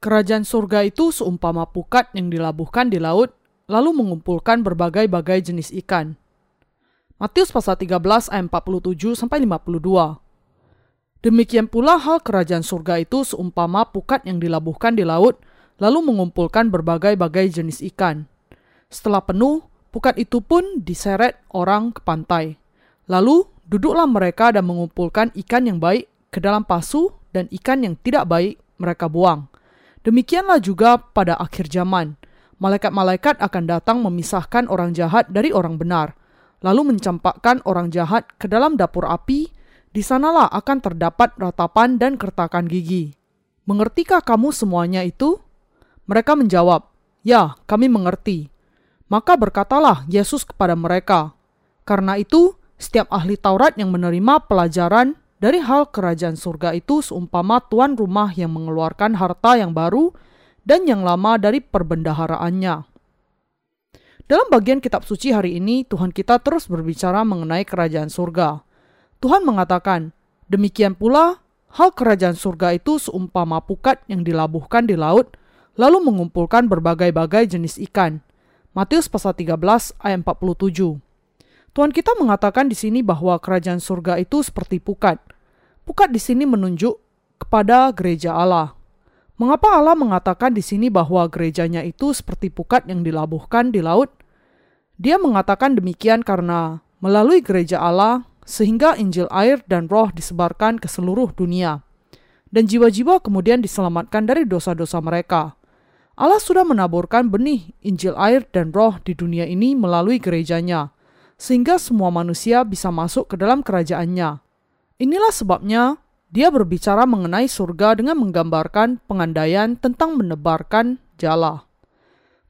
Kerajaan surga itu seumpama pukat yang dilabuhkan di laut, lalu mengumpulkan berbagai-bagai jenis ikan. Matius pasal 13 ayat 47 sampai 52. Demikian pula hal kerajaan surga itu seumpama pukat yang dilabuhkan di laut, lalu mengumpulkan berbagai-bagai jenis ikan. Setelah penuh, pukat itu pun diseret orang ke pantai. Lalu duduklah mereka dan mengumpulkan ikan yang baik ke dalam pasu dan ikan yang tidak baik mereka buang. Demikianlah juga pada akhir zaman. Malaikat-malaikat akan datang memisahkan orang jahat dari orang benar, lalu mencampakkan orang jahat ke dalam dapur api. Di sanalah akan terdapat ratapan dan kertakan gigi. Mengertikah kamu semuanya itu? Mereka menjawab, "Ya, kami mengerti." Maka berkatalah Yesus kepada mereka, "Karena itu, setiap ahli Taurat yang menerima pelajaran dari hal kerajaan surga itu seumpama tuan rumah yang mengeluarkan harta yang baru dan yang lama dari perbendaharaannya. Dalam bagian kitab suci hari ini, Tuhan kita terus berbicara mengenai kerajaan surga. Tuhan mengatakan, demikian pula hal kerajaan surga itu seumpama pukat yang dilabuhkan di laut, lalu mengumpulkan berbagai-bagai jenis ikan. Matius pasal 13 ayat 47. Tuhan kita mengatakan di sini bahwa kerajaan surga itu seperti pukat. Pukat di sini menunjuk kepada gereja Allah. Mengapa Allah mengatakan di sini bahwa gerejanya itu seperti pukat yang dilabuhkan di laut? Dia mengatakan demikian karena melalui gereja Allah sehingga Injil air dan roh disebarkan ke seluruh dunia. Dan jiwa-jiwa kemudian diselamatkan dari dosa-dosa mereka. Allah sudah menaburkan benih Injil air dan roh di dunia ini melalui gerejanya sehingga semua manusia bisa masuk ke dalam kerajaannya. Inilah sebabnya dia berbicara mengenai surga dengan menggambarkan pengandaian tentang menebarkan jala.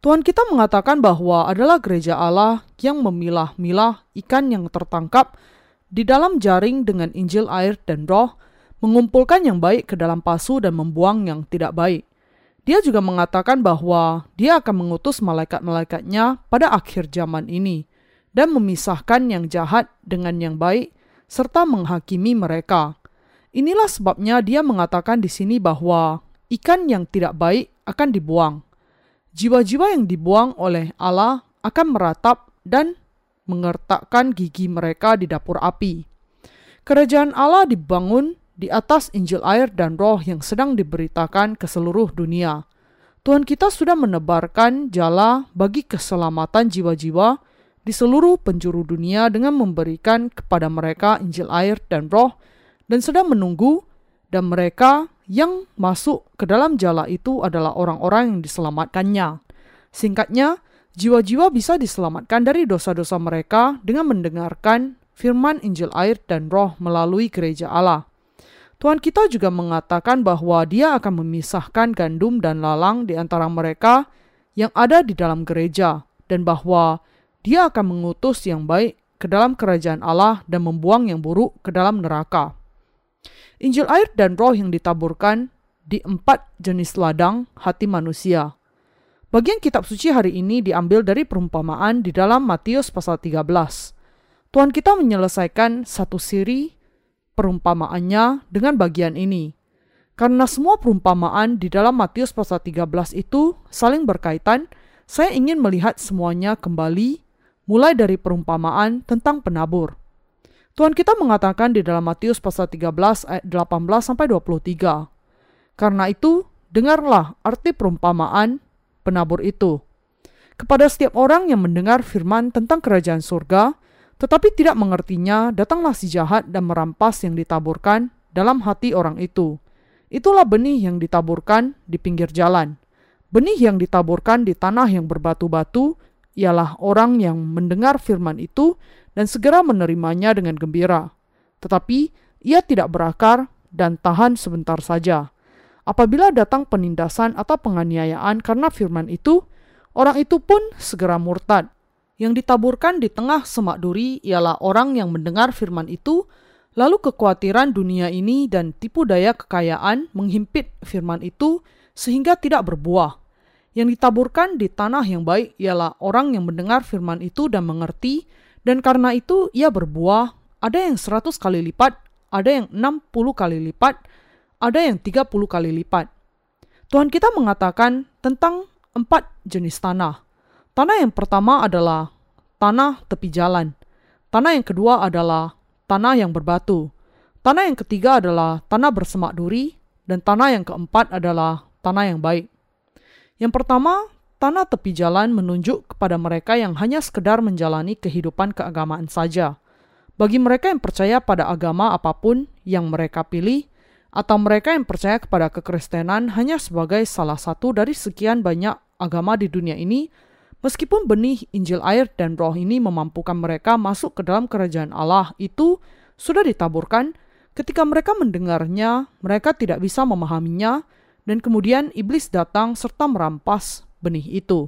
Tuhan kita mengatakan bahwa adalah gereja Allah yang memilah-milah ikan yang tertangkap di dalam jaring dengan Injil air dan roh, mengumpulkan yang baik ke dalam pasu dan membuang yang tidak baik. Dia juga mengatakan bahwa dia akan mengutus malaikat-malaikatnya pada akhir zaman ini dan memisahkan yang jahat dengan yang baik, serta menghakimi mereka. Inilah sebabnya dia mengatakan di sini bahwa ikan yang tidak baik akan dibuang. Jiwa-jiwa yang dibuang oleh Allah akan meratap dan mengertakkan gigi mereka di dapur api. Kerajaan Allah dibangun di atas Injil air dan roh yang sedang diberitakan ke seluruh dunia. Tuhan kita sudah menebarkan jala bagi keselamatan jiwa-jiwa di seluruh penjuru dunia dengan memberikan kepada mereka Injil air dan roh dan sedang menunggu dan mereka yang masuk ke dalam jala itu adalah orang-orang yang diselamatkannya. Singkatnya, jiwa-jiwa bisa diselamatkan dari dosa-dosa mereka dengan mendengarkan firman Injil air dan roh melalui gereja Allah. Tuhan kita juga mengatakan bahwa dia akan memisahkan gandum dan lalang di antara mereka yang ada di dalam gereja dan bahwa dia akan mengutus yang baik ke dalam kerajaan Allah dan membuang yang buruk ke dalam neraka. Injil air dan roh yang ditaburkan di empat jenis ladang hati manusia. Bagian kitab suci hari ini diambil dari perumpamaan di dalam Matius pasal 13. Tuhan kita menyelesaikan satu siri perumpamaannya dengan bagian ini. Karena semua perumpamaan di dalam Matius pasal 13 itu saling berkaitan, saya ingin melihat semuanya kembali mulai dari perumpamaan tentang penabur. Tuhan kita mengatakan di dalam Matius pasal 13 ayat 18 sampai 23. Karena itu, dengarlah arti perumpamaan penabur itu. Kepada setiap orang yang mendengar firman tentang kerajaan surga, tetapi tidak mengertinya, datanglah si jahat dan merampas yang ditaburkan dalam hati orang itu. Itulah benih yang ditaburkan di pinggir jalan. Benih yang ditaburkan di tanah yang berbatu-batu ialah orang yang mendengar firman itu dan segera menerimanya dengan gembira. Tetapi ia tidak berakar dan tahan sebentar saja. Apabila datang penindasan atau penganiayaan karena firman itu, orang itu pun segera murtad. Yang ditaburkan di tengah semak duri ialah orang yang mendengar firman itu, lalu kekhawatiran dunia ini dan tipu daya kekayaan menghimpit firman itu sehingga tidak berbuah. Yang ditaburkan di tanah yang baik ialah orang yang mendengar firman itu dan mengerti, dan karena itu ia berbuah, ada yang seratus kali lipat, ada yang enam puluh kali lipat, ada yang tiga puluh kali lipat. Tuhan kita mengatakan tentang empat jenis tanah. Tanah yang pertama adalah tanah tepi jalan. Tanah yang kedua adalah tanah yang berbatu. Tanah yang ketiga adalah tanah bersemak duri. Dan tanah yang keempat adalah tanah yang baik. Yang pertama, tanah tepi jalan menunjuk kepada mereka yang hanya sekedar menjalani kehidupan keagamaan saja. Bagi mereka yang percaya pada agama apa pun yang mereka pilih, atau mereka yang percaya kepada kekristenan hanya sebagai salah satu dari sekian banyak agama di dunia ini, meskipun benih Injil air dan roh ini memampukan mereka masuk ke dalam kerajaan Allah itu sudah ditaburkan, ketika mereka mendengarnya, mereka tidak bisa memahaminya, dan kemudian iblis datang serta merampas benih itu.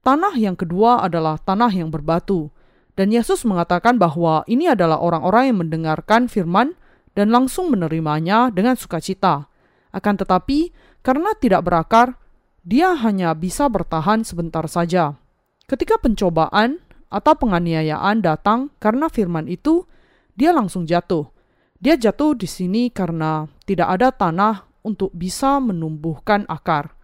Tanah yang kedua adalah tanah yang berbatu, dan Yesus mengatakan bahwa ini adalah orang-orang yang mendengarkan firman dan langsung menerimanya dengan sukacita. Akan tetapi, karena tidak berakar, dia hanya bisa bertahan sebentar saja. Ketika pencobaan atau penganiayaan datang karena firman itu, dia langsung jatuh. Dia jatuh di sini karena tidak ada tanah untuk bisa menumbuhkan akar.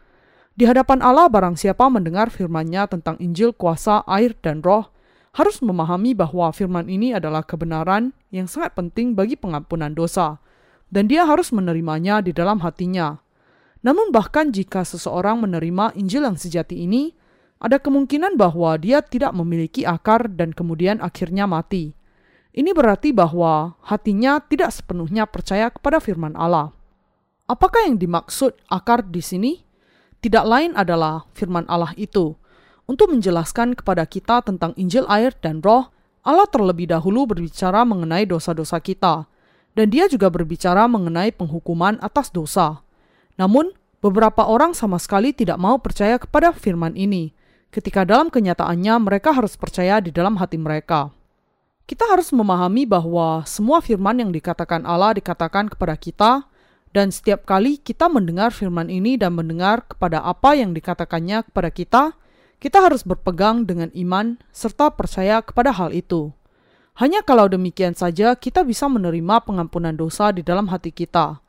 Di hadapan Allah barang siapa mendengar firman-Nya tentang Injil kuasa air dan roh, harus memahami bahwa firman ini adalah kebenaran yang sangat penting bagi pengampunan dosa, dan dia harus menerimanya di dalam hatinya. Namun bahkan jika seseorang menerima Injil yang sejati ini, ada kemungkinan bahwa dia tidak memiliki akar dan kemudian akhirnya mati. Ini berarti bahwa hatinya tidak sepenuhnya percaya kepada firman Allah. Apakah yang dimaksud akar di sini? Tidak lain adalah firman Allah itu, untuk menjelaskan kepada kita tentang Injil air dan roh, Allah terlebih dahulu berbicara mengenai dosa-dosa kita, dan dia juga berbicara mengenai penghukuman atas dosa. Namun, beberapa orang sama sekali tidak mau percaya kepada firman ini, ketika dalam kenyataannya mereka harus percaya di dalam hati mereka. Kita harus memahami bahwa semua firman yang dikatakan Allah dikatakan kepada kita, dan setiap kali kita mendengar firman ini dan mendengar kepada apa yang dikatakannya kepada kita, kita harus berpegang dengan iman serta percaya kepada hal itu. Hanya kalau demikian saja kita bisa menerima pengampunan dosa di dalam hati kita.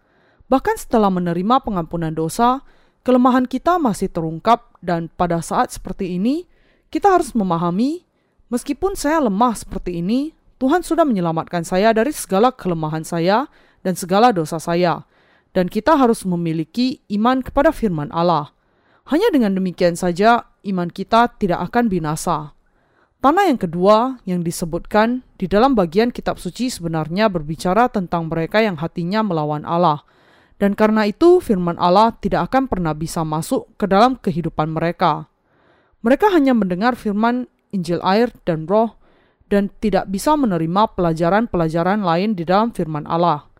Bahkan setelah menerima pengampunan dosa, kelemahan kita masih terungkap dan pada saat seperti ini, kita harus memahami, meskipun saya lemah seperti ini, Tuhan sudah menyelamatkan saya dari segala kelemahan saya dan segala dosa saya. Dan kita harus memiliki iman kepada firman Allah. Hanya dengan demikian saja iman kita tidak akan binasa. Tanah yang kedua yang disebutkan di dalam bagian kitab suci sebenarnya berbicara tentang mereka yang hatinya melawan Allah. Dan karena itu firman Allah tidak akan pernah bisa masuk ke dalam kehidupan mereka. Mereka hanya mendengar firman Injil air dan roh dan tidak bisa menerima pelajaran-pelajaran lain di dalam firman Allah.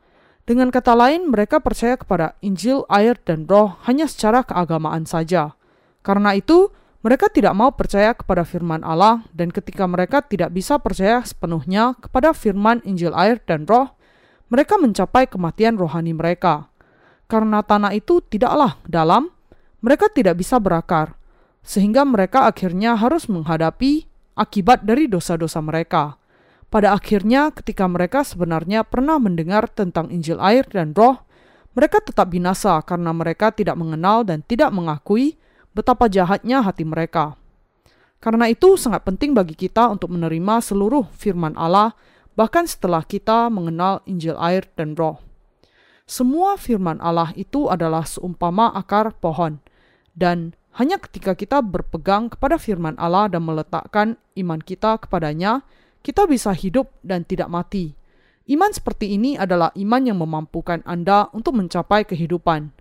Dengan kata lain, mereka percaya kepada Injil, air, dan roh hanya secara keagamaan saja. Karena itu, mereka tidak mau percaya kepada firman Allah, dan ketika mereka tidak bisa percaya sepenuhnya kepada firman Injil air dan roh, mereka mencapai kematian rohani mereka. Karena tanah itu tidaklah dalam, mereka tidak bisa berakar, sehingga mereka akhirnya harus menghadapi akibat dari dosa-dosa mereka. Pada akhirnya, ketika mereka sebenarnya pernah mendengar tentang Injil air dan roh, mereka tetap binasa karena mereka tidak mengenal dan tidak mengakui betapa jahatnya hati mereka. Karena itu sangat penting bagi kita untuk menerima seluruh firman Allah bahkan setelah kita mengenal Injil air dan roh. Semua firman Allah itu adalah seumpama akar pohon dan hanya ketika kita berpegang kepada firman Allah dan meletakkan iman kita kepadanya, kita bisa hidup dan tidak mati. Iman seperti ini adalah iman yang memampukan Anda untuk mencapai kehidupan.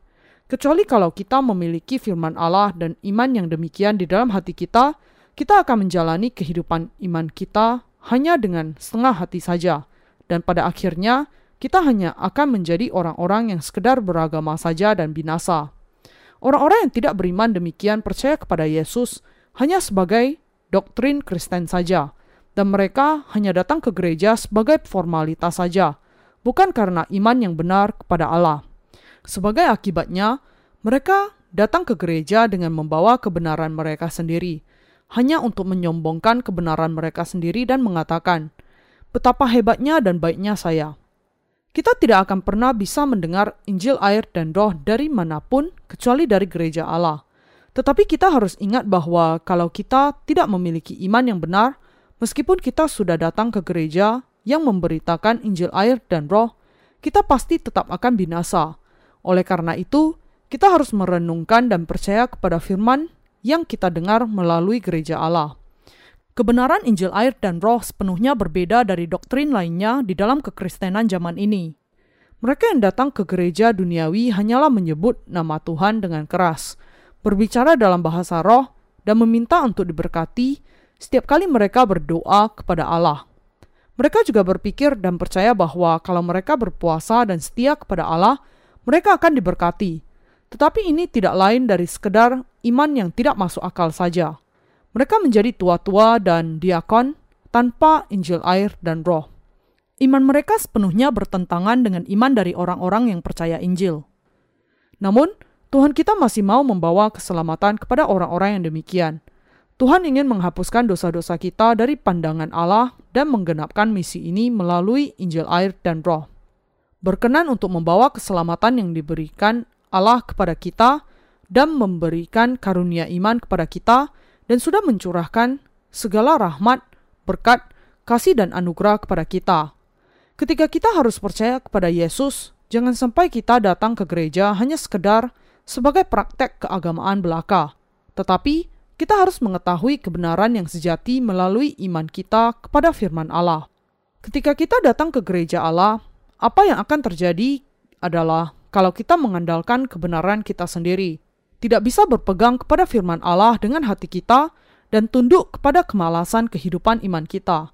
Kecuali kalau kita memiliki firman Allah dan iman yang demikian di dalam hati kita, kita akan menjalani kehidupan iman kita hanya dengan setengah hati saja. Dan pada akhirnya, kita hanya akan menjadi orang-orang yang sekedar beragama saja dan binasa. Orang-orang yang tidak beriman demikian percaya kepada Yesus hanya sebagai doktrin Kristen saja, dan mereka hanya datang ke gereja sebagai formalitas saja, bukan karena iman yang benar kepada Allah. Sebagai akibatnya, mereka datang ke gereja dengan membawa kebenaran mereka sendiri, hanya untuk menyombongkan kebenaran mereka sendiri dan mengatakan, "Betapa hebatnya dan baiknya saya." Kita tidak akan pernah bisa mendengar Injil air dan roh dari mana pun kecuali dari gereja Allah. Tetapi kita harus ingat bahwa kalau kita tidak memiliki iman yang benar, meskipun kita sudah datang ke gereja yang memberitakan Injil air dan roh, kita pasti tetap akan binasa. Oleh karena itu, kita harus merenungkan dan percaya kepada firman yang kita dengar melalui gereja Allah. Kebenaran Injil air dan roh sepenuhnya berbeda dari doktrin lainnya di dalam kekristenan zaman ini. Mereka yang datang ke gereja duniawi hanyalah menyebut nama Tuhan dengan keras, berbicara dalam bahasa roh, dan meminta untuk diberkati setiap kali mereka berdoa kepada Allah. Mereka juga berpikir dan percaya bahwa kalau mereka berpuasa dan setia kepada Allah, mereka akan diberkati. Tetapi ini tidak lain dari sekedar iman yang tidak masuk akal saja. Mereka menjadi tua-tua dan diakon tanpa Injil air dan roh. Iman mereka sepenuhnya bertentangan dengan iman dari orang-orang yang percaya Injil. Namun, Tuhan kita masih mau membawa keselamatan kepada orang-orang yang demikian. Tuhan ingin menghapuskan dosa-dosa kita dari pandangan Allah dan menggenapkan misi ini melalui Injil air dan roh. Berkenan untuk membawa keselamatan yang diberikan Allah kepada kita dan memberikan karunia iman kepada kita dan sudah mencurahkan segala rahmat, berkat, kasih dan anugerah kepada kita. Ketika kita harus percaya kepada Yesus, jangan sampai kita datang ke gereja hanya sekedar sebagai praktek keagamaan belaka. Tetapi, kita harus mengetahui kebenaran yang sejati melalui iman kita kepada firman Allah. Ketika kita datang ke gereja Allah, apa yang akan terjadi adalah kalau kita mengandalkan kebenaran kita sendiri, tidak bisa berpegang kepada firman Allah dengan hati kita dan tunduk kepada kemalasan kehidupan iman kita.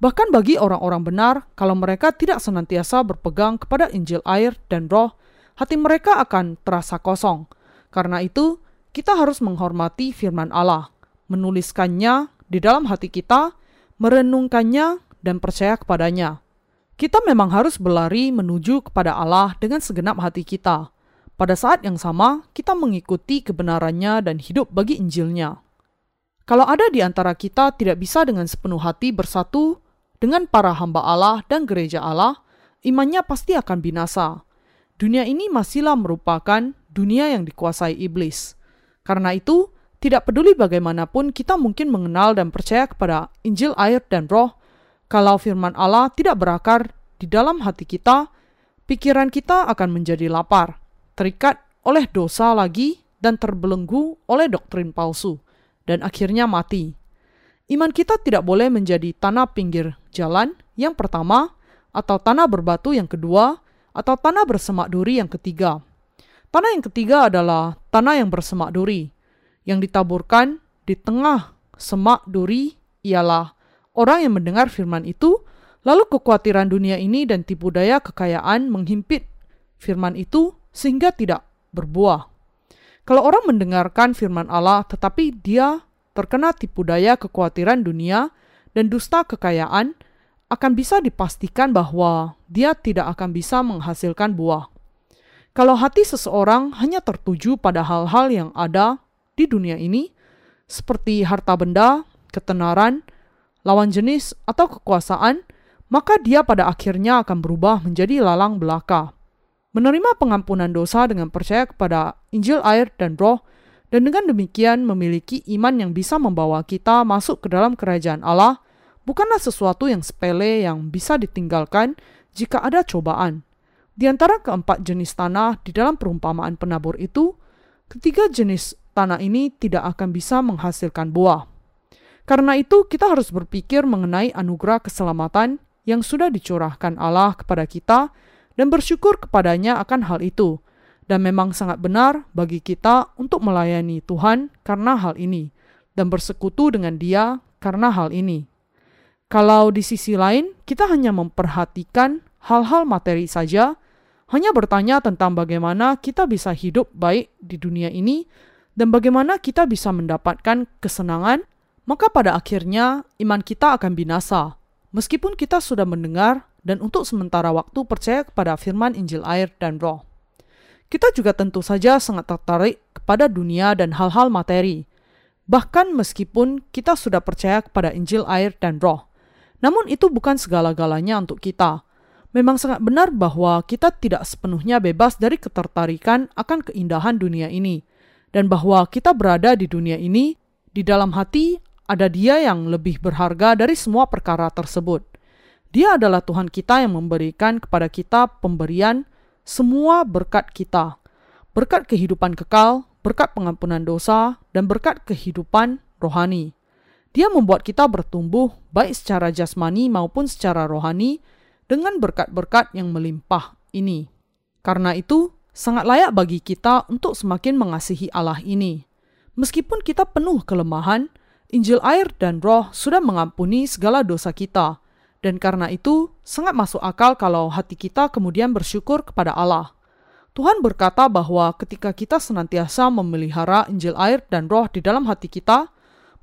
Bahkan bagi orang-orang benar, kalau mereka tidak senantiasa berpegang kepada Injil air dan roh, hati mereka akan terasa kosong. Karena itu, kita harus menghormati firman Allah, menuliskannya di dalam hati kita, merenungkannya, dan percaya kepadanya. Kita memang harus berlari menuju kepada Allah dengan segenap hati kita pada saat yang sama, kita mengikuti kebenarannya dan hidup bagi Injilnya. Kalau ada di antara kita tidak bisa dengan sepenuh hati bersatu dengan para hamba Allah dan gereja Allah, imannya pasti akan binasa. Dunia ini masihlah merupakan dunia yang dikuasai iblis. Karena itu, tidak peduli bagaimanapun kita mungkin mengenal dan percaya kepada Injil air dan roh, kalau firman Allah tidak berakar di dalam hati kita, pikiran kita akan menjadi lapar terikat oleh dosa lagi dan terbelenggu oleh doktrin palsu, dan akhirnya mati. Iman kita tidak boleh menjadi tanah pinggir jalan yang pertama, atau tanah berbatu yang kedua, atau tanah bersemak duri yang ketiga. Tanah yang ketiga adalah tanah yang bersemak duri, yang ditaburkan di tengah semak duri ialah orang yang mendengar firman itu, lalu kekhawatiran dunia ini dan tipu daya kekayaan menghimpit firman itu sehingga tidak berbuah. Kalau orang mendengarkan firman Allah tetapi dia terkena tipu daya kekhawatiran dunia dan dusta kekayaan, akan bisa dipastikan bahwa dia tidak akan bisa menghasilkan buah. Kalau hati seseorang hanya tertuju pada hal-hal yang ada di dunia ini, seperti harta benda, ketenaran, lawan jenis, atau kekuasaan, maka dia pada akhirnya akan berubah menjadi lalang belaka menerima pengampunan dosa dengan percaya kepada Injil air dan roh, dan dengan demikian memiliki iman yang bisa membawa kita masuk ke dalam kerajaan Allah, bukanlah sesuatu yang sepele yang bisa ditinggalkan jika ada cobaan. Di antara keempat jenis tanah di dalam perumpamaan penabur itu, ketiga jenis tanah ini tidak akan bisa menghasilkan buah. Karena itu, kita harus berpikir mengenai anugerah keselamatan yang sudah dicurahkan Allah kepada kita dan bersyukur kepadanya akan hal itu. Dan memang sangat benar bagi kita untuk melayani Tuhan karena hal ini, dan bersekutu dengan Dia karena hal ini. Kalau di sisi lain kita hanya memperhatikan hal-hal materi saja, hanya bertanya tentang bagaimana kita bisa hidup baik di dunia ini dan bagaimana kita bisa mendapatkan kesenangan, maka pada akhirnya iman kita akan binasa. Meskipun kita sudah mendengar dan untuk sementara waktu percaya kepada firman Injil air dan roh. Kita juga tentu saja sangat tertarik kepada dunia dan hal-hal materi, bahkan meskipun kita sudah percaya kepada Injil air dan roh. Namun itu bukan segala-galanya untuk kita. Memang sangat benar bahwa kita tidak sepenuhnya bebas dari ketertarikan akan keindahan dunia ini, dan bahwa kita berada di dunia ini, di dalam hati ada Dia yang lebih berharga dari semua perkara tersebut. Dia adalah Tuhan kita yang memberikan kepada kita pemberian semua berkat kita, berkat kehidupan kekal, berkat pengampunan dosa, dan berkat kehidupan rohani. Dia membuat kita bertumbuh baik secara jasmani maupun secara rohani dengan berkat-berkat yang melimpah ini. Karena itu, sangat layak bagi kita untuk semakin mengasihi Allah ini. Meskipun kita penuh kelemahan, Injil air dan roh sudah mengampuni segala dosa kita. Dan karena itu, sangat masuk akal kalau hati kita kemudian bersyukur kepada Allah. Tuhan berkata bahwa ketika kita senantiasa memelihara Injil air dan roh di dalam hati kita,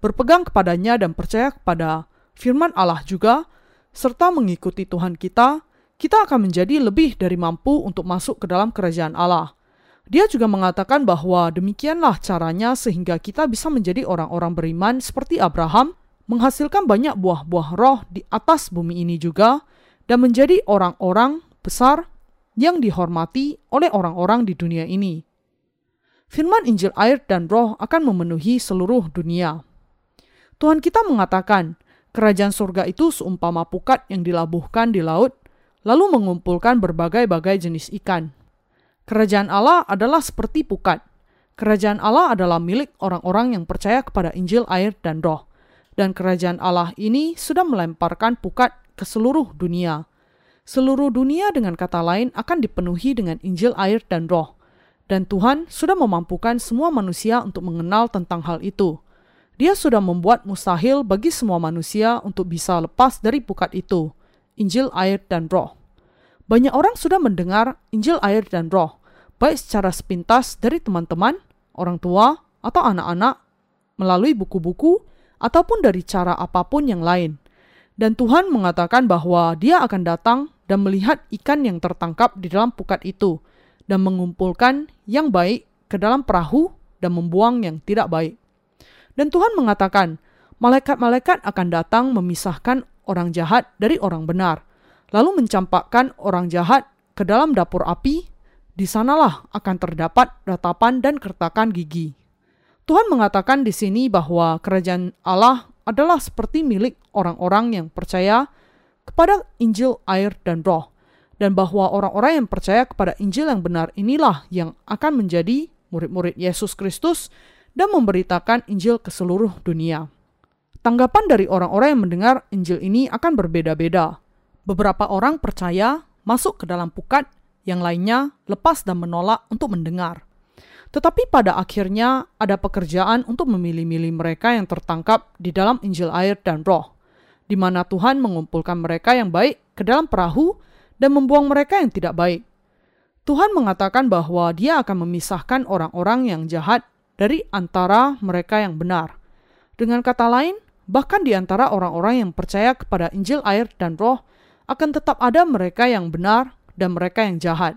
berpegang kepadanya dan percaya kepada firman Allah juga, serta mengikuti Tuhan kita, kita akan menjadi lebih dari mampu untuk masuk ke dalam kerajaan Allah. Dia juga mengatakan bahwa demikianlah caranya sehingga kita bisa menjadi orang-orang beriman seperti Abraham, menghasilkan banyak buah-buah roh di atas bumi ini juga, dan menjadi orang-orang besar yang dihormati oleh orang-orang di dunia ini. Firman Injil air dan roh akan memenuhi seluruh dunia. Tuhan kita mengatakan, kerajaan surga itu seumpama pukat yang dilabuhkan di laut, lalu mengumpulkan berbagai-bagai jenis ikan. Kerajaan Allah adalah seperti pukat. Kerajaan Allah adalah milik orang-orang yang percaya kepada Injil, air, dan roh. Dan kerajaan Allah ini sudah melemparkan pukat ke seluruh dunia. Seluruh dunia dengan kata lain akan dipenuhi dengan Injil, air, dan roh. Dan Tuhan sudah memampukan semua manusia untuk mengenal tentang hal itu. Dia sudah membuat mustahil bagi semua manusia untuk bisa lepas dari pukat itu, Injil, air, dan roh. Banyak orang sudah mendengar Injil, air, dan roh, baik secara sepintas dari teman-teman, orang tua, atau anak-anak, melalui buku-buku, ataupun dari cara apa pun yang lain. Dan Tuhan mengatakan bahwa dia akan datang dan melihat ikan yang tertangkap di dalam pukat itu, dan mengumpulkan yang baik ke dalam perahu dan membuang yang tidak baik. Dan Tuhan mengatakan, malaikat-malaikat akan datang memisahkan orang jahat dari orang benar, lalu mencampakkan orang jahat ke dalam dapur api, di sanalah akan terdapat ratapan dan kertakan gigi. Tuhan mengatakan di sini bahwa kerajaan Allah adalah seperti milik orang-orang yang percaya kepada Injil, air, dan roh, dan bahwa orang-orang yang percaya kepada Injil yang benar inilah yang akan menjadi murid-murid Yesus Kristus dan memberitakan Injil ke seluruh dunia. Tanggapan dari orang-orang yang mendengar Injil ini akan berbeda-beda. Beberapa orang percaya masuk ke dalam pukat, yang lainnya lepas dan menolak untuk mendengar. Tetapi pada akhirnya ada pekerjaan untuk memilih-milih mereka yang tertangkap di dalam Injil air dan roh, di mana Tuhan mengumpulkan mereka yang baik ke dalam perahu dan membuang mereka yang tidak baik. Tuhan mengatakan bahwa Dia akan memisahkan orang-orang yang jahat dari antara mereka yang benar. Dengan kata lain, bahkan di antara orang-orang yang percaya kepada Injil air dan roh, akan tetap ada mereka yang benar dan mereka yang jahat.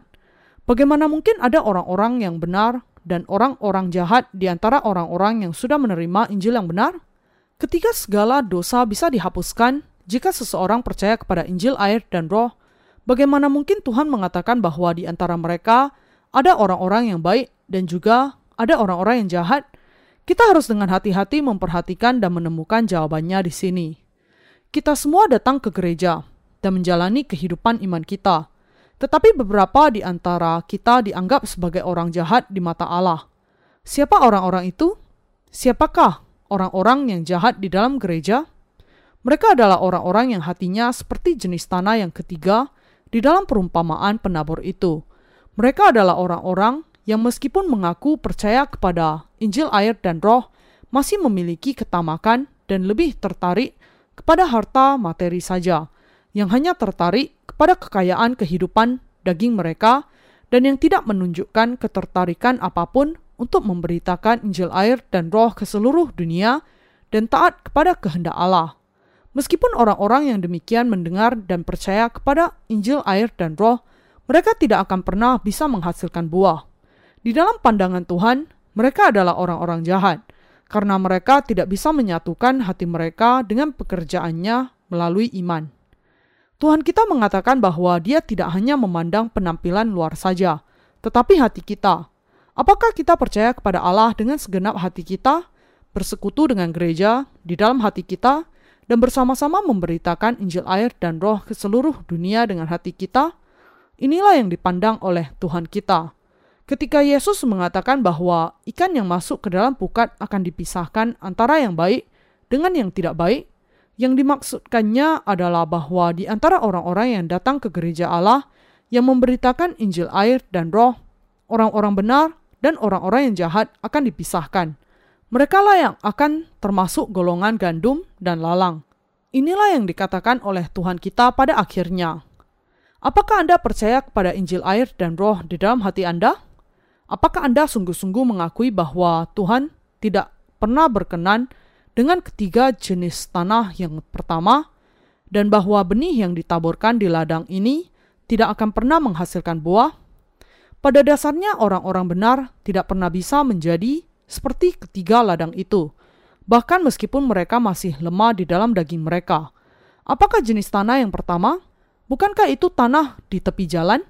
Bagaimana mungkin ada orang-orang yang benar dan orang-orang jahat di antara orang-orang yang sudah menerima Injil yang benar? Ketika segala dosa bisa dihapuskan jika seseorang percaya kepada Injil air dan roh, bagaimana mungkin Tuhan mengatakan bahwa di antara mereka ada orang-orang yang baik dan juga ada orang-orang yang jahat, kita harus dengan hati-hati memperhatikan dan menemukan jawabannya di sini. Kita semua datang ke gereja dan menjalani kehidupan iman kita, tetapi beberapa di antara kita dianggap sebagai orang jahat di mata Allah. Siapa orang-orang itu? Siapakah orang-orang yang jahat di dalam gereja? Mereka adalah orang-orang yang hatinya seperti jenis tanah yang ketiga di dalam perumpamaan penabur itu. Mereka adalah orang-orang yang meskipun mengaku percaya kepada Injil air dan roh, masih memiliki ketamakan dan lebih tertarik kepada harta materi saja, yang hanya tertarik kepada kekayaan kehidupan daging mereka dan yang tidak menunjukkan ketertarikan apa pun untuk memberitakan Injil air dan roh ke seluruh dunia dan taat kepada kehendak Allah. Meskipun orang-orang yang demikian mendengar dan percaya kepada Injil air dan roh, mereka tidak akan pernah bisa menghasilkan buah. Di dalam pandangan Tuhan, mereka adalah orang-orang jahat karena mereka tidak bisa menyatukan hati mereka dengan pekerjaannya melalui iman. Tuhan kita mengatakan bahwa Dia tidak hanya memandang penampilan luar saja, tetapi hati kita. Apakah kita percaya kepada Allah dengan segenap hati kita, bersekutu dengan gereja di dalam hati kita, dan bersama-sama memberitakan Injil air dan Roh ke seluruh dunia dengan hati kita? Inilah yang dipandang oleh Tuhan kita. Ketika Yesus mengatakan bahwa ikan yang masuk ke dalam pukat akan dipisahkan antara yang baik dengan yang tidak baik, yang dimaksudkannya adalah bahwa di antara orang-orang yang datang ke gereja Allah yang memberitakan Injil air dan roh, orang-orang benar dan orang-orang yang jahat akan dipisahkan. Mereka lah yang akan termasuk golongan gandum dan lalang. Inilah yang dikatakan oleh Tuhan kita pada akhirnya. Apakah Anda percaya kepada Injil air dan roh di dalam hati Anda? Apakah Anda sungguh-sungguh mengakui bahwa Tuhan tidak pernah berkenan dengan ketiga jenis tanah yang pertama, dan bahwa benih yang ditaburkan di ladang ini tidak akan pernah menghasilkan buah, pada dasarnya orang-orang benar tidak pernah bisa menjadi seperti ketiga ladang itu, bahkan meskipun mereka masih lemah di dalam daging mereka. Apakah jenis tanah yang pertama? Bukankah itu tanah di tepi jalan?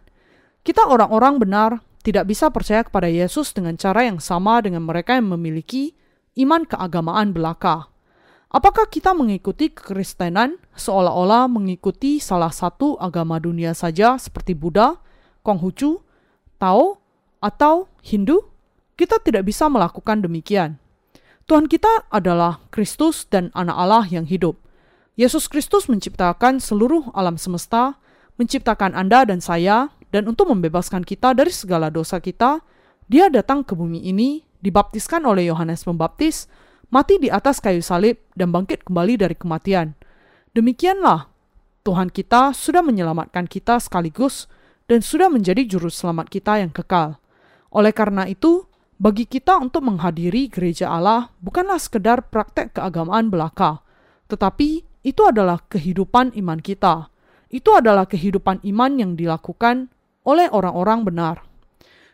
Kita orang-orang benar tidak bisa percaya kepada Yesus dengan cara yang sama dengan mereka yang memiliki iman keagamaan belaka. Apakah kita mengikuti kekristenan seolah-olah mengikuti salah satu agama dunia saja seperti Buddha, Konghucu, Tao, atau Hindu? Kita tidak bisa melakukan demikian. Tuhan kita adalah Kristus dan anak Allah yang hidup. Yesus Kristus menciptakan seluruh alam semesta, menciptakan Anda dan saya, dan untuk membebaskan kita dari segala dosa kita, dia datang ke bumi ini dibaptiskan oleh Yohanes Pembaptis, mati di atas kayu salib, dan bangkit kembali dari kematian. Demikianlah, Tuhan kita sudah menyelamatkan kita sekaligus dan sudah menjadi juru selamat kita yang kekal. Oleh karena itu, bagi kita untuk menghadiri gereja Allah bukanlah sekedar praktek keagamaan belaka, tetapi itu adalah kehidupan iman kita. Itu adalah kehidupan iman yang dilakukan oleh orang-orang benar.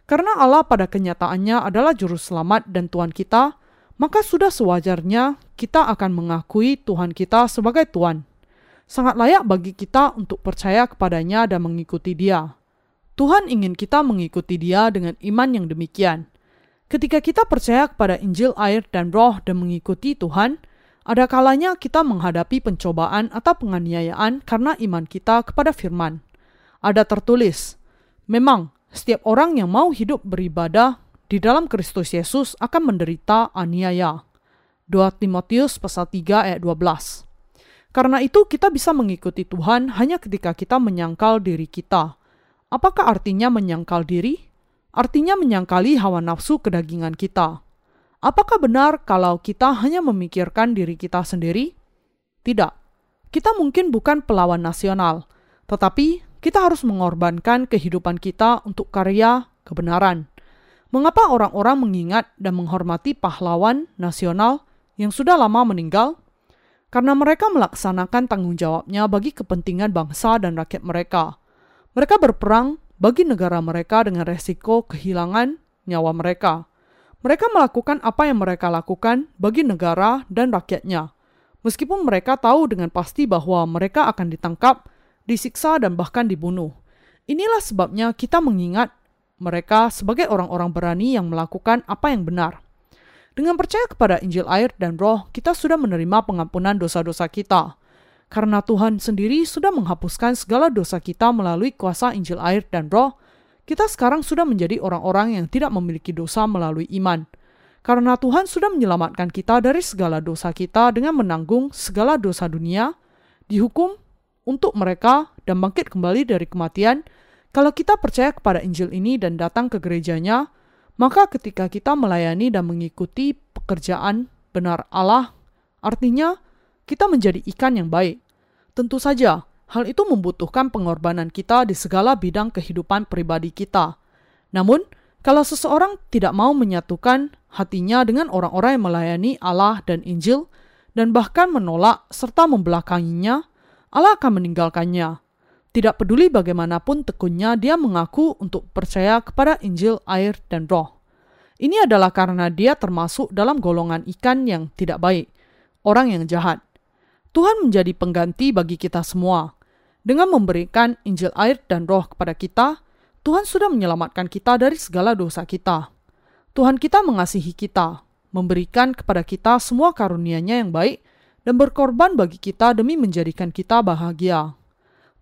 Karena Allah pada kenyataannya adalah juru selamat dan Tuhan kita, maka sudah sewajarnya kita akan mengakui Tuhan kita sebagai Tuhan. Sangat layak bagi kita untuk percaya kepadanya dan mengikuti dia. Tuhan ingin kita mengikuti dia dengan iman yang demikian. Ketika kita percaya kepada Injil air dan roh dan mengikuti Tuhan, ada kalanya kita menghadapi pencobaan atau penganiayaan karena iman kita kepada firman. Ada tertulis, memang setiap orang yang mau hidup beribadah di dalam Kristus Yesus akan menderita aniaya. 2 Timotius pasal 3 ayat 12. Karena itu kita bisa mengikuti Tuhan hanya ketika kita menyangkal diri kita. Apakah artinya menyangkal diri? Artinya menyangkali hawa nafsu kedagingan kita. Apakah benar kalau kita hanya memikirkan diri kita sendiri? Tidak. Kita mungkin bukan pelawan nasional, tetapi kita harus mengorbankan kehidupan kita untuk karya kebenaran. Mengapa orang-orang mengingat dan menghormati pahlawan nasional yang sudah lama meninggal? Karena mereka melaksanakan tanggung jawabnya bagi kepentingan bangsa dan rakyat mereka. Mereka berperang bagi negara mereka dengan resiko kehilangan nyawa mereka. Mereka melakukan apa yang mereka lakukan bagi negara dan rakyatnya, meskipun mereka tahu dengan pasti bahwa mereka akan ditangkap disiksa, dan bahkan dibunuh. Inilah sebabnya kita mengingat mereka sebagai orang-orang berani yang melakukan apa yang benar. Dengan percaya kepada Injil air dan roh, kita sudah menerima pengampunan dosa-dosa kita. Karena Tuhan sendiri sudah menghapuskan segala dosa kita melalui kuasa Injil air dan roh, kita sekarang sudah menjadi orang-orang yang tidak memiliki dosa melalui iman. Karena Tuhan sudah menyelamatkan kita dari segala dosa kita dengan menanggung segala dosa dunia, dihukum untuk mereka dan bangkit kembali dari kematian, kalau kita percaya kepada Injil ini dan datang ke gerejanya, maka ketika kita melayani dan mengikuti pekerjaan benar Allah, artinya kita menjadi ikan yang baik. Tentu saja, hal itu membutuhkan pengorbanan kita di segala bidang kehidupan pribadi kita. Namun, kalau seseorang tidak mau menyatukan hatinya dengan orang-orang yang melayani Allah dan Injil, dan bahkan menolak serta membelakanginya, Allah akan meninggalkannya. Tidak peduli bagaimanapun tekunnya, dia mengaku untuk percaya kepada Injil, air, dan roh. Ini adalah karena dia termasuk dalam golongan ikan yang tidak baik, orang yang jahat. Tuhan menjadi pengganti bagi kita semua. Dengan memberikan Injil air dan roh kepada kita, Tuhan sudah menyelamatkan kita dari segala dosa kita. Tuhan kita mengasihi kita, memberikan kepada kita semua karunia-Nya yang baik, dan berkorban bagi kita demi menjadikan kita bahagia.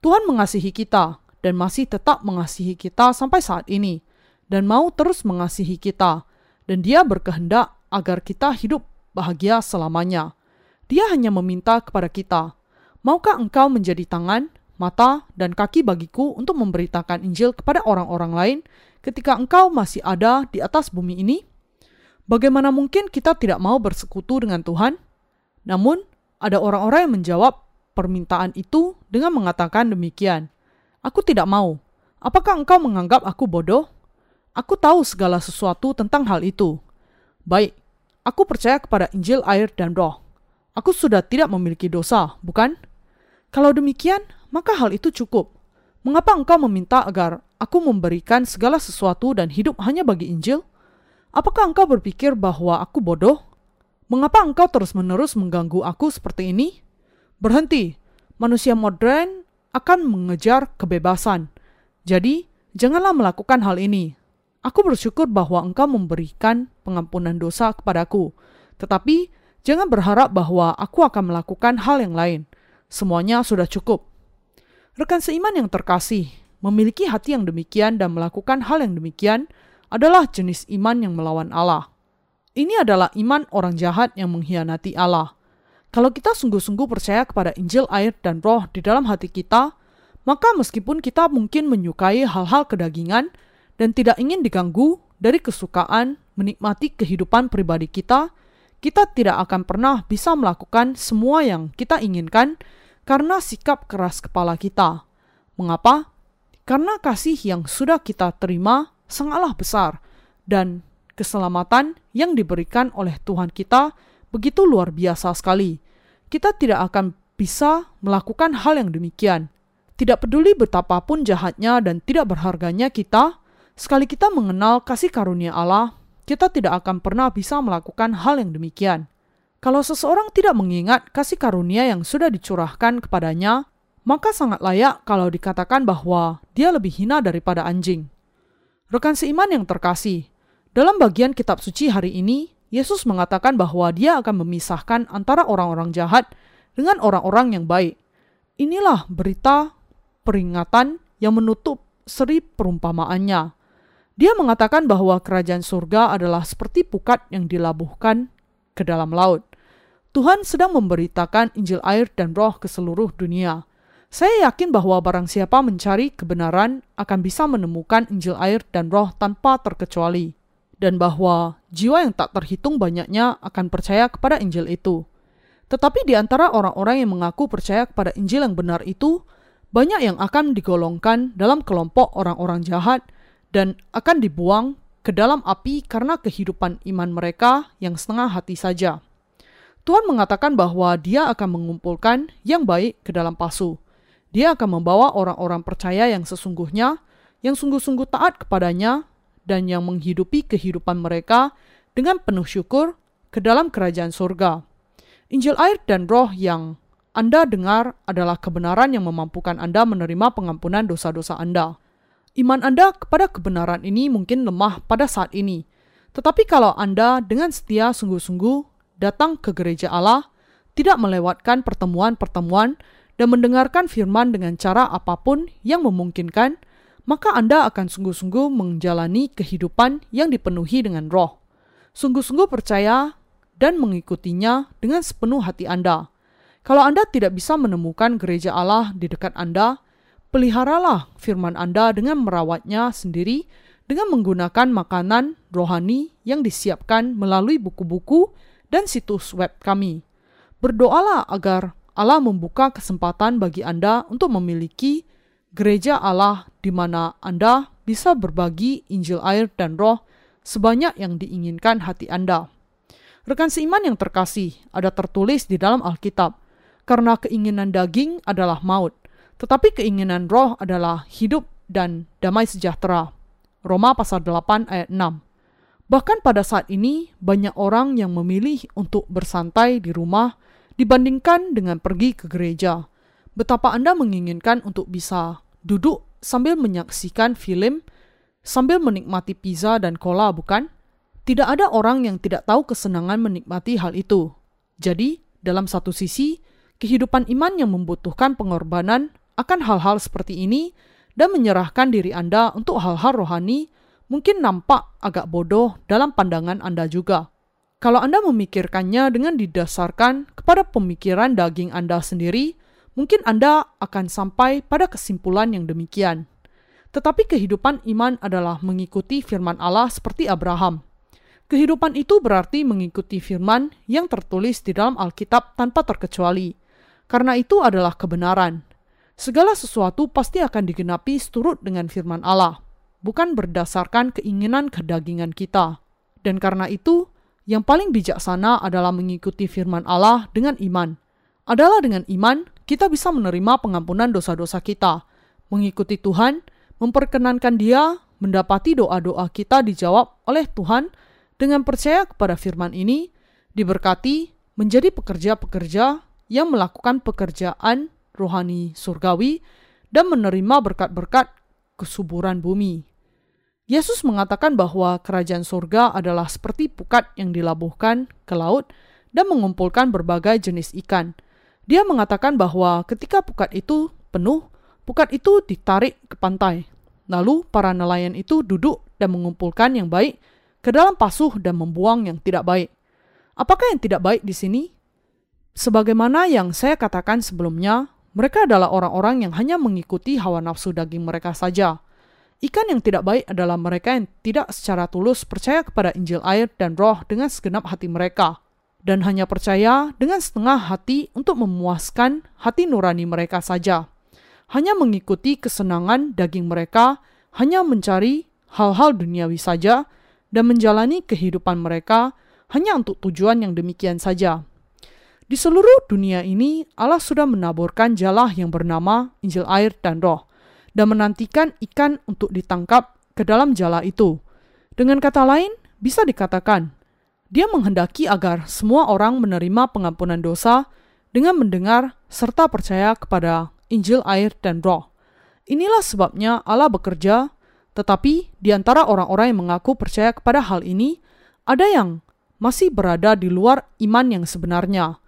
Tuhan mengasihi kita dan masih tetap mengasihi kita sampai saat ini, dan mau terus mengasihi kita, dan Dia berkehendak agar kita hidup bahagia selamanya. Dia hanya meminta kepada kita, "Maukah engkau menjadi tangan, mata, dan kaki bagiku untuk memberitakan Injil kepada orang-orang lain ketika engkau masih ada di atas bumi ini?" Bagaimana mungkin kita tidak mau bersekutu dengan Tuhan? Namun, ada orang-orang yang menjawab permintaan itu dengan mengatakan demikian. Aku tidak mau. Apakah engkau menganggap aku bodoh? Aku tahu segala sesuatu tentang hal itu. Baik, aku percaya kepada Injil air dan roh. Aku sudah tidak memiliki dosa, bukan? Kalau demikian, maka hal itu cukup. Mengapa engkau meminta agar aku memberikan segala sesuatu dan hidup hanya bagi Injil? Apakah engkau berpikir bahwa aku bodoh? Mengapa engkau terus-menerus mengganggu aku seperti ini? Berhenti. Manusia modern akan mengejar kebebasan. Jadi, janganlah melakukan hal ini. Aku bersyukur bahwa engkau memberikan pengampunan dosa kepadaku. Tetapi, jangan berharap bahwa aku akan melakukan hal yang lain. Semuanya sudah cukup. Rekan seiman yang terkasih, memiliki hati yang demikian dan melakukan hal yang demikian adalah jenis iman yang melawan Allah. Ini adalah iman orang jahat yang mengkhianati Allah. Kalau kita sungguh-sungguh percaya kepada Injil air dan roh di dalam hati kita, maka meskipun kita mungkin menyukai hal-hal kedagingan dan tidak ingin diganggu dari kesukaan menikmati kehidupan pribadi kita, kita tidak akan pernah bisa melakukan semua yang kita inginkan karena sikap keras kepala kita. Mengapa? Karena kasih yang sudah kita terima sangatlah besar dan keselamatan yang diberikan oleh Tuhan kita begitu luar biasa sekali. Kita tidak akan bisa melakukan hal yang demikian. Tidak peduli betapapun jahatnya dan tidak berharganya kita, sekali kita mengenal kasih karunia Allah, kita tidak akan pernah bisa melakukan hal yang demikian. Kalau seseorang tidak mengingat kasih karunia yang sudah dicurahkan kepadanya, maka sangat layak kalau dikatakan bahwa dia lebih hina daripada anjing. Rekan seiman yang terkasih, dalam bagian kitab suci hari ini, Yesus mengatakan bahwa dia akan memisahkan antara orang-orang jahat dengan orang-orang yang baik. Inilah berita peringatan yang menutup seri perumpamaannya. Dia mengatakan bahwa kerajaan surga adalah seperti pukat yang dilabuhkan ke dalam laut. Tuhan sedang memberitakan Injil air dan roh ke seluruh dunia. Saya yakin bahwa barang siapa mencari kebenaran akan bisa menemukan Injil air dan roh tanpa terkecuali dan bahwa jiwa yang tak terhitung banyaknya akan percaya kepada Injil itu. Tetapi di antara orang-orang yang mengaku percaya kepada Injil yang benar itu, banyak yang akan digolongkan dalam kelompok orang-orang jahat dan akan dibuang ke dalam api karena kehidupan iman mereka yang setengah hati saja. Tuhan mengatakan bahwa Dia akan mengumpulkan yang baik ke dalam pasu. Dia akan membawa orang-orang percaya yang sesungguhnya, yang sungguh-sungguh taat kepadanya dan yang menghidupi kehidupan mereka dengan penuh syukur ke dalam kerajaan surga. Injil air dan roh yang Anda dengar adalah kebenaran yang memampukan Anda menerima pengampunan dosa-dosa Anda. Iman Anda kepada kebenaran ini mungkin lemah pada saat ini, tetapi kalau Anda dengan setia sungguh-sungguh datang ke gereja Allah, tidak melewatkan pertemuan-pertemuan dan mendengarkan firman dengan cara apa pun yang memungkinkan, maka Anda akan sungguh-sungguh menjalani kehidupan yang dipenuhi dengan roh. Sungguh-sungguh percaya dan mengikutinya dengan sepenuh hati Anda. Kalau Anda tidak bisa menemukan gereja Allah di dekat Anda, peliharalah firman Anda dengan merawatnya sendiri dengan menggunakan makanan rohani yang disiapkan melalui buku-buku dan situs web kami. Berdoalah agar Allah membuka kesempatan bagi Anda untuk memiliki gereja Allah di mana Anda bisa berbagi Injil air dan roh sebanyak yang diinginkan hati Anda. Rekan seiman yang terkasih, ada tertulis di dalam Alkitab, karena keinginan daging adalah maut, tetapi keinginan roh adalah hidup dan damai sejahtera. Roma pasal 8 ayat 6. Bahkan pada saat ini, banyak orang yang memilih untuk bersantai di rumah dibandingkan dengan pergi ke gereja. Betapa Anda menginginkan untuk bisa duduk sambil menyaksikan film, sambil menikmati pizza dan cola, bukan? Tidak ada orang yang tidak tahu kesenangan menikmati hal itu. Jadi, dalam satu sisi, kehidupan iman yang membutuhkan pengorbanan akan hal-hal seperti ini dan menyerahkan diri Anda untuk hal-hal rohani mungkin nampak agak bodoh dalam pandangan Anda juga. Kalau Anda memikirkannya dengan didasarkan kepada pemikiran daging Anda sendiri, mungkin Anda akan sampai pada kesimpulan yang demikian. Tetapi kehidupan iman adalah mengikuti firman Allah seperti Abraham. Kehidupan itu berarti mengikuti firman yang tertulis di dalam Alkitab tanpa terkecuali. Karena itu adalah kebenaran. Segala sesuatu pasti akan digenapi seturut dengan firman Allah, bukan berdasarkan keinginan kedagingan kita. Dan karena itu, yang paling bijaksana adalah mengikuti firman Allah dengan iman. Adalah dengan iman, kita bisa menerima pengampunan dosa-dosa kita, mengikuti Tuhan, memperkenankan Dia, mendapati doa-doa kita dijawab oleh Tuhan dengan percaya kepada firman ini, diberkati menjadi pekerja-pekerja yang melakukan pekerjaan rohani surgawi dan menerima berkat-berkat kesuburan bumi. Yesus mengatakan bahwa kerajaan surga adalah seperti pukat yang dilabuhkan ke laut dan mengumpulkan berbagai jenis ikan. Dia mengatakan bahwa ketika pukat itu penuh, pukat itu ditarik ke pantai. Lalu para nelayan itu duduk dan mengumpulkan yang baik ke dalam pasuh dan membuang yang tidak baik. Apakah yang tidak baik di sini? Sebagaimana yang saya katakan sebelumnya, mereka adalah orang-orang yang hanya mengikuti hawa nafsu daging mereka saja. Ikan yang tidak baik adalah mereka yang tidak secara tulus percaya kepada Injil air dan roh dengan segenap hati mereka, dan hanya percaya dengan setengah hati untuk memuaskan hati nurani mereka saja. Hanya mengikuti kesenangan daging mereka, hanya mencari hal-hal duniawi saja, dan menjalani kehidupan mereka hanya untuk tujuan yang demikian saja. Di seluruh dunia ini, Allah sudah menaburkan jalah yang bernama Injil air dan roh dan menantikan ikan untuk ditangkap ke dalam jala itu. Dengan kata lain, bisa dikatakan, dia menghendaki agar semua orang menerima pengampunan dosa dengan mendengar serta percaya kepada Injil air dan roh. Inilah sebabnya Allah bekerja, tetapi di antara orang-orang yang mengaku percaya kepada hal ini, ada yang masih berada di luar iman yang sebenarnya.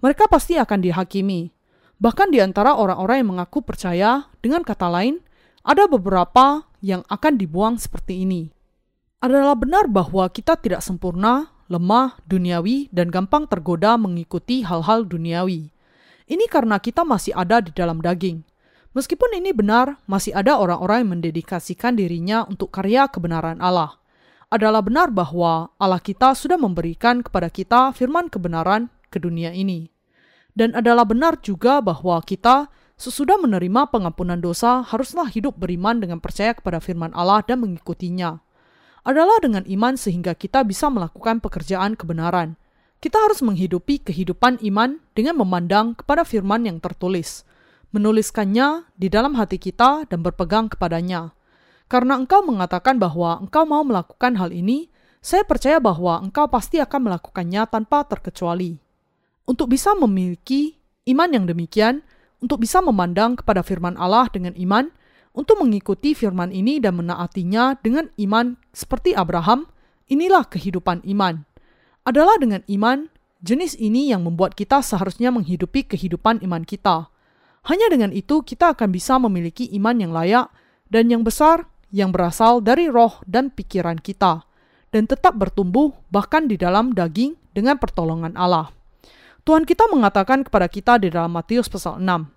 Mereka pasti akan dihakimi, Bahkan di antara orang-orang yang mengaku percaya, dengan kata lain, ada beberapa yang akan dibuang seperti ini. Adalah benar bahwa kita tidak sempurna, lemah, duniawi, dan gampang tergoda mengikuti hal-hal duniawi. Ini karena kita masih ada di dalam daging. Meskipun ini benar, masih ada orang-orang yang mendedikasikan dirinya untuk karya kebenaran Allah. Adalah benar bahwa Allah kita sudah memberikan kepada kita firman kebenaran ke dunia ini dan adalah benar juga bahwa kita sesudah menerima pengampunan dosa haruslah hidup beriman dengan percaya kepada firman Allah dan mengikutinya. Adalah dengan iman sehingga kita bisa melakukan pekerjaan kebenaran. Kita harus menghidupi kehidupan iman dengan memandang kepada firman yang tertulis, menuliskannya di dalam hati kita dan berpegang kepadanya. Karena engkau mengatakan bahwa engkau mau melakukan hal ini, saya percaya bahwa engkau pasti akan melakukannya tanpa terkecuali. Untuk bisa memiliki iman yang demikian, untuk bisa memandang kepada firman Allah dengan iman, untuk mengikuti firman ini dan menaatinya dengan iman seperti Abraham, inilah kehidupan iman. Adalah dengan iman, jenis ini yang membuat kita seharusnya menghidupi kehidupan iman kita. Hanya dengan itu kita akan bisa memiliki iman yang layak dan yang besar yang berasal dari roh dan pikiran kita, dan tetap bertumbuh bahkan di dalam daging dengan pertolongan Allah. Tuhan kita mengatakan kepada kita di dalam Matius pasal 6,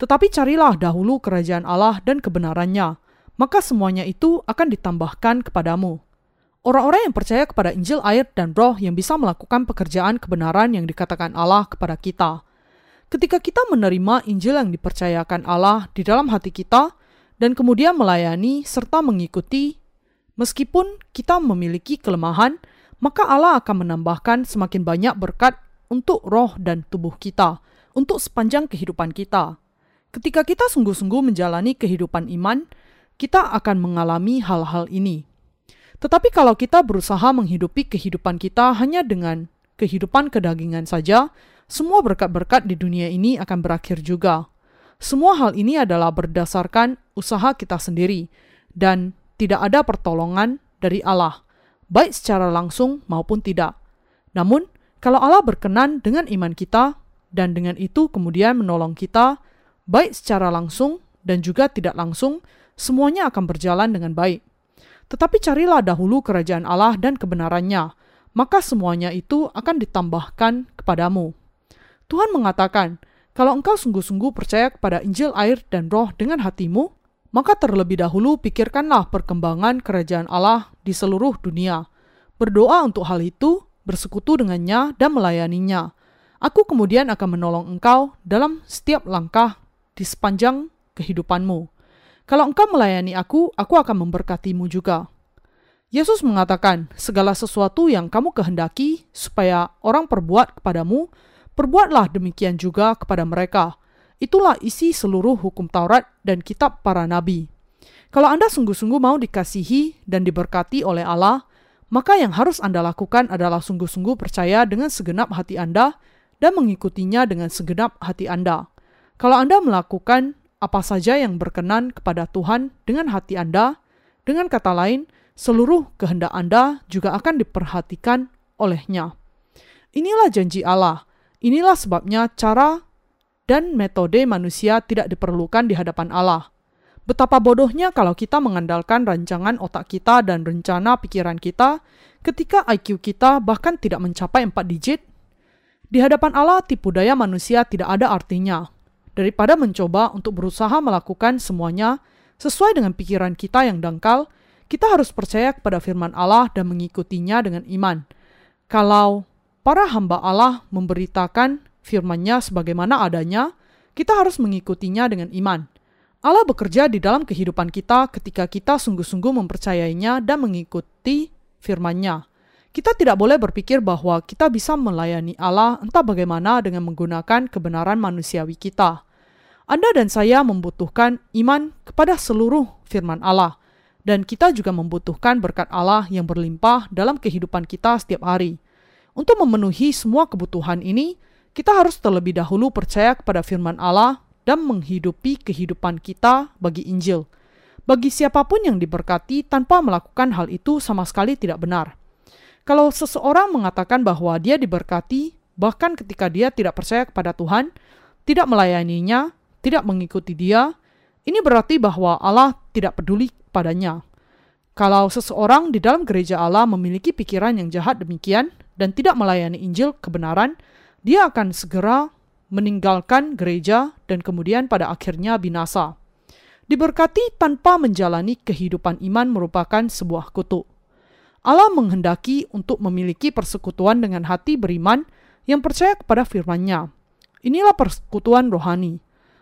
Tetapi carilah dahulu kerajaan Allah dan kebenarannya, maka semuanya itu akan ditambahkan kepadamu. Orang-orang yang percaya kepada Injil air dan roh yang bisa melakukan pekerjaan kebenaran yang dikatakan Allah kepada kita. Ketika kita menerima Injil yang dipercayakan Allah di dalam hati kita, dan kemudian melayani serta mengikuti, meskipun kita memiliki kelemahan, maka Allah akan menambahkan semakin banyak berkat untuk roh dan tubuh kita, untuk sepanjang kehidupan kita. Ketika kita sungguh-sungguh menjalani kehidupan iman, kita akan mengalami hal-hal ini. Tetapi kalau kita berusaha menghidupi kehidupan kita hanya dengan kehidupan kedagingan saja, semua berkat-berkat di dunia ini akan berakhir juga. Semua hal ini adalah berdasarkan usaha kita sendiri dan tidak ada pertolongan dari Allah, baik secara langsung maupun tidak. Namun, kalau Allah berkenan dengan iman kita dan dengan itu kemudian menolong kita, baik secara langsung dan juga tidak langsung, semuanya akan berjalan dengan baik. Tetapi carilah dahulu kerajaan Allah dan kebenarannya, maka semuanya itu akan ditambahkan kepadamu. Tuhan mengatakan, kalau engkau sungguh-sungguh percaya kepada Injil air dan roh dengan hatimu, maka terlebih dahulu pikirkanlah perkembangan kerajaan Allah di seluruh dunia. Berdoa untuk hal itu, bersekutu dengannya dan melayaninya. Aku kemudian akan menolong engkau dalam setiap langkah di sepanjang kehidupanmu. Kalau engkau melayani aku, aku akan memberkatimu juga. Yesus mengatakan, segala sesuatu yang kamu kehendaki supaya orang perbuat kepadamu, perbuatlah demikian juga kepada mereka. Itulah isi seluruh hukum Taurat dan kitab para nabi. Kalau Anda sungguh-sungguh mau dikasihi dan diberkati oleh Allah, maka yang harus Anda lakukan adalah sungguh-sungguh percaya dengan segenap hati Anda dan mengikutinya dengan segenap hati Anda. Kalau Anda melakukan apa saja yang berkenan kepada Tuhan dengan hati Anda, dengan kata lain, seluruh kehendak Anda juga akan diperhatikan olehnya. Inilah janji Allah. Inilah sebabnya cara dan metode manusia tidak diperlukan di hadapan Allah. Betapa bodohnya kalau kita mengandalkan rancangan otak kita dan rencana pikiran kita ketika IQ kita bahkan tidak mencapai 4 digit. Di hadapan Allah, tipu daya manusia tidak ada artinya daripada mencoba untuk berusaha melakukan semuanya sesuai dengan pikiran kita yang dangkal, kita harus percaya kepada firman Allah dan mengikutinya dengan iman. Kalau para hamba Allah memberitakan firman-Nya sebagaimana adanya, kita harus mengikutinya dengan iman. Allah bekerja di dalam kehidupan kita ketika kita sungguh-sungguh mempercayainya dan mengikuti firman-Nya. Kita tidak boleh berpikir bahwa kita bisa melayani Allah entah bagaimana dengan menggunakan kebenaran manusiawi kita. Anda dan saya membutuhkan iman kepada seluruh firman Allah, dan kita juga membutuhkan berkat Allah yang berlimpah dalam kehidupan kita setiap hari. Untuk memenuhi semua kebutuhan ini, kita harus terlebih dahulu percaya kepada firman Allah dan menghidupi kehidupan kita bagi Injil. Bagi siapa pun yang diberkati tanpa melakukan hal itu sama sekali tidak benar. Kalau seseorang mengatakan bahwa dia diberkati, bahkan ketika dia tidak percaya kepada Tuhan, tidak melayaninya, tidak mengikuti dia, ini berarti bahwa Allah tidak peduli padanya. Kalau seseorang di dalam gereja Allah memiliki pikiran yang jahat demikian dan tidak melayani Injil kebenaran, dia akan segera meninggalkan gereja dan kemudian pada akhirnya binasa. Diberkati tanpa menjalani kehidupan iman merupakan sebuah kutuk. Allah menghendaki untuk memiliki persekutuan dengan hati beriman yang percaya kepada firman-Nya. Inilah persekutuan rohani.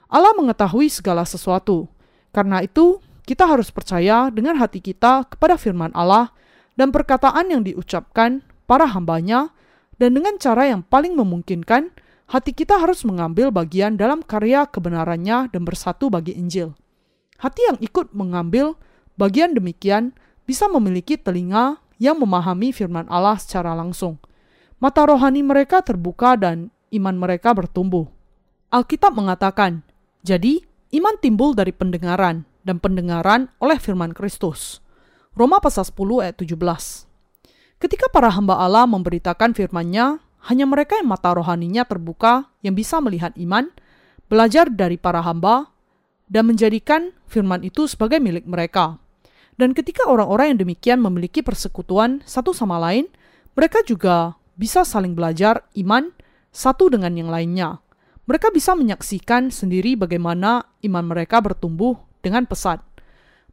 Allah mengetahui segala sesuatu. Karena itu, kita harus percaya dengan hati kita kepada firman Allah dan perkataan yang diucapkan para hambanya dan dengan cara yang paling memungkinkan, hati kita harus mengambil bagian dalam karya kebenarannya dan bersatu bagi Injil. Hati yang ikut mengambil bagian demikian bisa memiliki telinga yang memahami firman Allah secara langsung. Mata rohani mereka terbuka dan iman mereka bertumbuh. Alkitab mengatakan, jadi iman timbul dari pendengaran dan pendengaran oleh firman Kristus. Roma pasal 10 ayat 17. Ketika para hamba Allah memberitakan firman-Nya, hanya mereka yang mata rohaninya terbuka yang bisa melihat iman, belajar dari para hamba, dan menjadikan firman itu sebagai milik mereka. Dan ketika orang-orang yang demikian memiliki persekutuan satu sama lain, mereka juga bisa saling belajar iman satu dengan yang lainnya. Mereka bisa menyaksikan sendiri bagaimana iman mereka bertumbuh dengan pesat.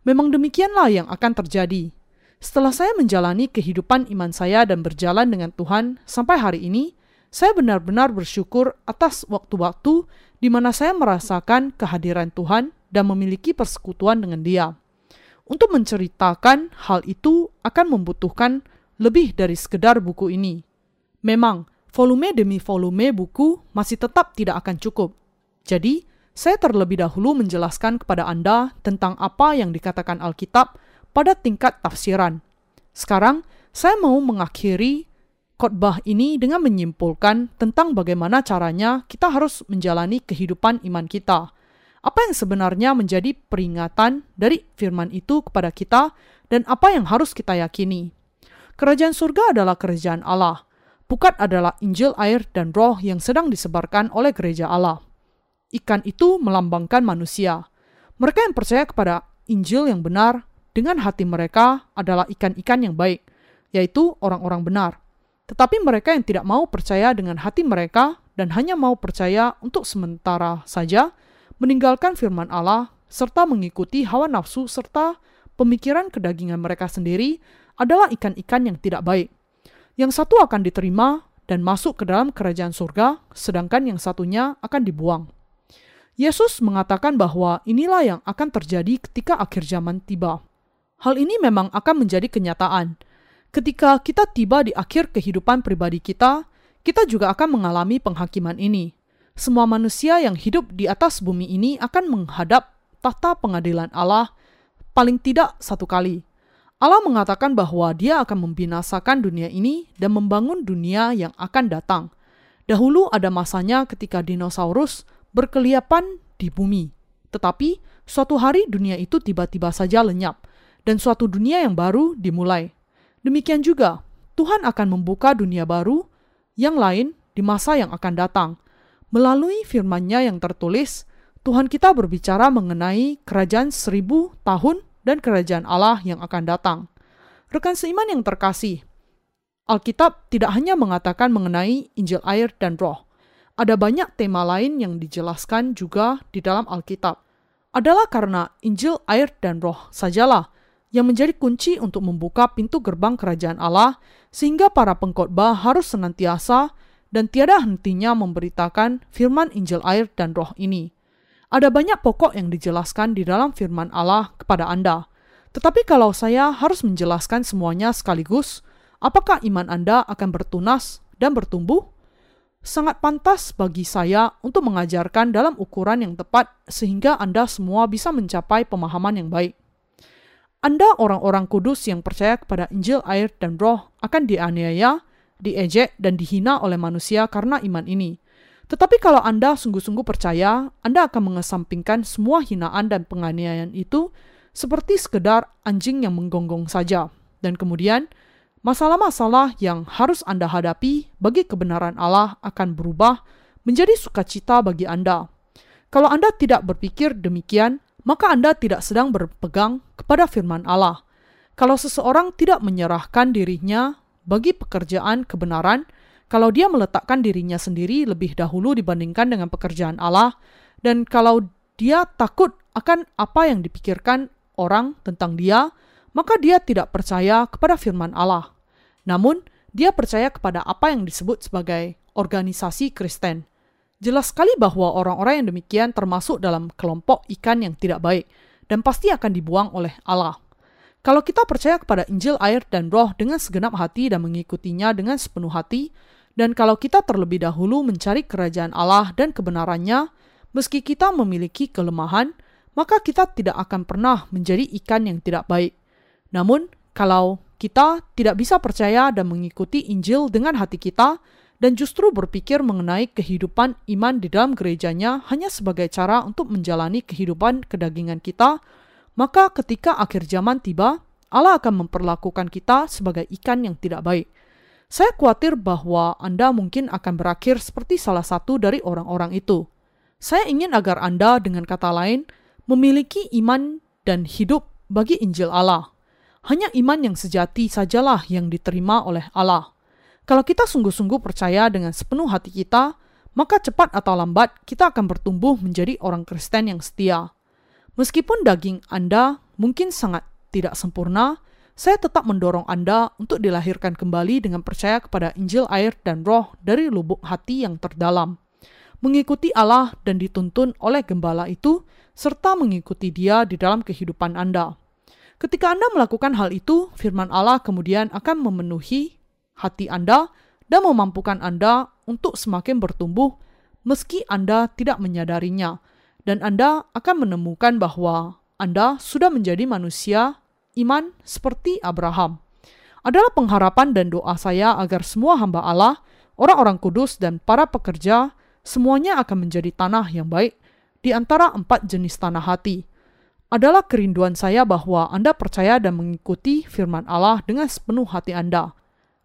Memang demikianlah yang akan terjadi. Setelah saya menjalani kehidupan iman saya dan berjalan dengan Tuhan sampai hari ini, saya benar-benar bersyukur atas waktu-waktu di mana saya merasakan kehadiran Tuhan dan memiliki persekutuan dengan Dia. Untuk menceritakan hal itu akan membutuhkan lebih dari sekedar buku ini. Memang, volume demi volume buku masih tetap tidak akan cukup. Jadi, saya terlebih dahulu menjelaskan kepada Anda tentang apa yang dikatakan Alkitab pada tingkat tafsiran. Sekarang, saya mau mengakhiri khotbah ini dengan menyimpulkan tentang bagaimana caranya kita harus menjalani kehidupan iman kita. Apa yang sebenarnya menjadi peringatan dari firman itu kepada kita dan apa yang harus kita yakini? Kerajaan surga adalah kerajaan Allah. Pukat adalah Injil, air, dan roh yang sedang disebarkan oleh gereja Allah. Ikan itu melambangkan manusia. Mereka yang percaya kepada Injil yang benar dengan hati mereka adalah ikan-ikan yang baik, yaitu orang-orang benar. Tetapi mereka yang tidak mau percaya dengan hati mereka dan hanya mau percaya untuk sementara saja, meninggalkan firman Allah serta mengikuti hawa nafsu serta pemikiran kedagingan mereka sendiri adalah ikan-ikan yang tidak baik. Yang satu akan diterima dan masuk ke dalam kerajaan surga, sedangkan yang satunya akan dibuang. Yesus mengatakan bahwa inilah yang akan terjadi ketika akhir zaman tiba. Hal ini memang akan menjadi kenyataan, Ketika kita tiba di akhir kehidupan pribadi kita, kita juga akan mengalami penghakiman ini. Semua manusia yang hidup di atas bumi ini akan menghadap tahta pengadilan Allah paling tidak satu kali. Allah mengatakan bahwa Dia akan membinasakan dunia ini dan membangun dunia yang akan datang. Dahulu ada masanya ketika dinosaurus berkeliapan di bumi, tetapi suatu hari dunia itu tiba-tiba saja lenyap, dan suatu dunia yang baru dimulai. Demikian juga, Tuhan akan membuka dunia baru yang lain di masa yang akan datang. Melalui firman-Nya yang tertulis, Tuhan kita berbicara mengenai kerajaan seribu tahun dan kerajaan Allah yang akan datang. Rekan seiman yang terkasih, Alkitab tidak hanya mengatakan mengenai Injil air dan roh. Ada banyak tema lain yang dijelaskan juga di dalam Alkitab. Adalah karena Injil air dan roh sajalah yang menjadi kunci untuk membuka pintu gerbang kerajaan Allah, sehingga para pengkhotbah harus senantiasa dan tiada hentinya memberitakan firman Injil air dan roh ini. Ada banyak pokok yang dijelaskan di dalam firman Allah kepada Anda. Tetapi kalau saya harus menjelaskan semuanya sekaligus, apakah iman Anda akan bertunas dan bertumbuh? Sangat pantas bagi saya untuk mengajarkan dalam ukuran yang tepat sehingga Anda semua bisa mencapai pemahaman yang baik. Anda orang-orang kudus yang percaya kepada Injil, air, dan roh akan dianiaya, diejek, dan dihina oleh manusia karena iman ini. Tetapi kalau Anda sungguh-sungguh percaya, Anda akan mengesampingkan semua hinaan dan penganiayaan itu seperti sekedar anjing yang menggonggong saja. Dan kemudian, masalah-masalah yang harus Anda hadapi bagi kebenaran Allah akan berubah menjadi sukacita bagi Anda. Kalau Anda tidak berpikir demikian, maka Anda tidak sedang berpegang kepada firman Allah. Kalau seseorang tidak menyerahkan dirinya bagi pekerjaan kebenaran, kalau dia meletakkan dirinya sendiri lebih dahulu dibandingkan dengan pekerjaan Allah, dan kalau dia takut akan apa yang dipikirkan orang tentang dia, maka dia tidak percaya kepada firman Allah. Namun, dia percaya kepada apa yang disebut sebagai organisasi Kristen. Jelas sekali bahwa orang-orang yang demikian termasuk dalam kelompok ikan yang tidak baik dan pasti akan dibuang oleh Allah. Kalau kita percaya kepada Injil, air, dan roh dengan segenap hati dan mengikutinya dengan sepenuh hati, dan kalau kita terlebih dahulu mencari kerajaan Allah dan kebenarannya, meski kita memiliki kelemahan, maka kita tidak akan pernah menjadi ikan yang tidak baik. Namun, kalau kita tidak bisa percaya dan mengikuti Injil dengan hati kita, dan justru berpikir mengenai kehidupan iman di dalam gerejanya hanya sebagai cara untuk menjalani kehidupan kedagingan kita, maka ketika akhir zaman tiba, Allah akan memperlakukan kita sebagai ikan yang tidak baik. Saya khawatir bahwa Anda mungkin akan berakhir seperti salah satu dari orang-orang itu. Saya ingin agar Anda, dengan kata lain, memiliki iman dan hidup bagi Injil Allah. Hanya iman yang sejati sajalah yang diterima oleh Allah. Kalau kita sungguh-sungguh percaya dengan sepenuh hati kita, maka cepat atau lambat kita akan bertumbuh menjadi orang Kristen yang setia. Meskipun daging Anda mungkin sangat tidak sempurna, saya tetap mendorong Anda untuk dilahirkan kembali dengan percaya kepada Injil air dan roh dari lubuk hati yang terdalam. Mengikuti Allah dan dituntun oleh gembala itu, serta mengikuti dia di dalam kehidupan Anda. Ketika Anda melakukan hal itu, firman Allah kemudian akan memenuhi hati Anda dan memampukan Anda untuk semakin bertumbuh meski Anda tidak menyadarinya, dan Anda akan menemukan bahwa Anda sudah menjadi manusia iman seperti Abraham. Adalah pengharapan dan doa saya agar semua hamba Allah, orang-orang kudus, dan para pekerja semuanya akan menjadi tanah yang baik, di antara empat jenis tanah hati adalah kerinduan saya bahwa Anda percaya dan mengikuti firman Allah dengan sepenuh hati Anda.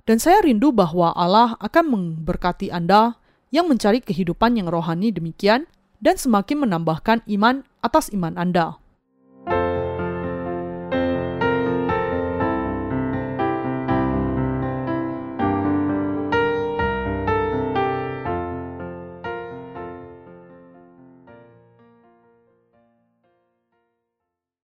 Dan saya rindu bahwa Allah akan memberkati Anda yang mencari kehidupan yang rohani demikian dan semakin menambahkan iman atas iman Anda.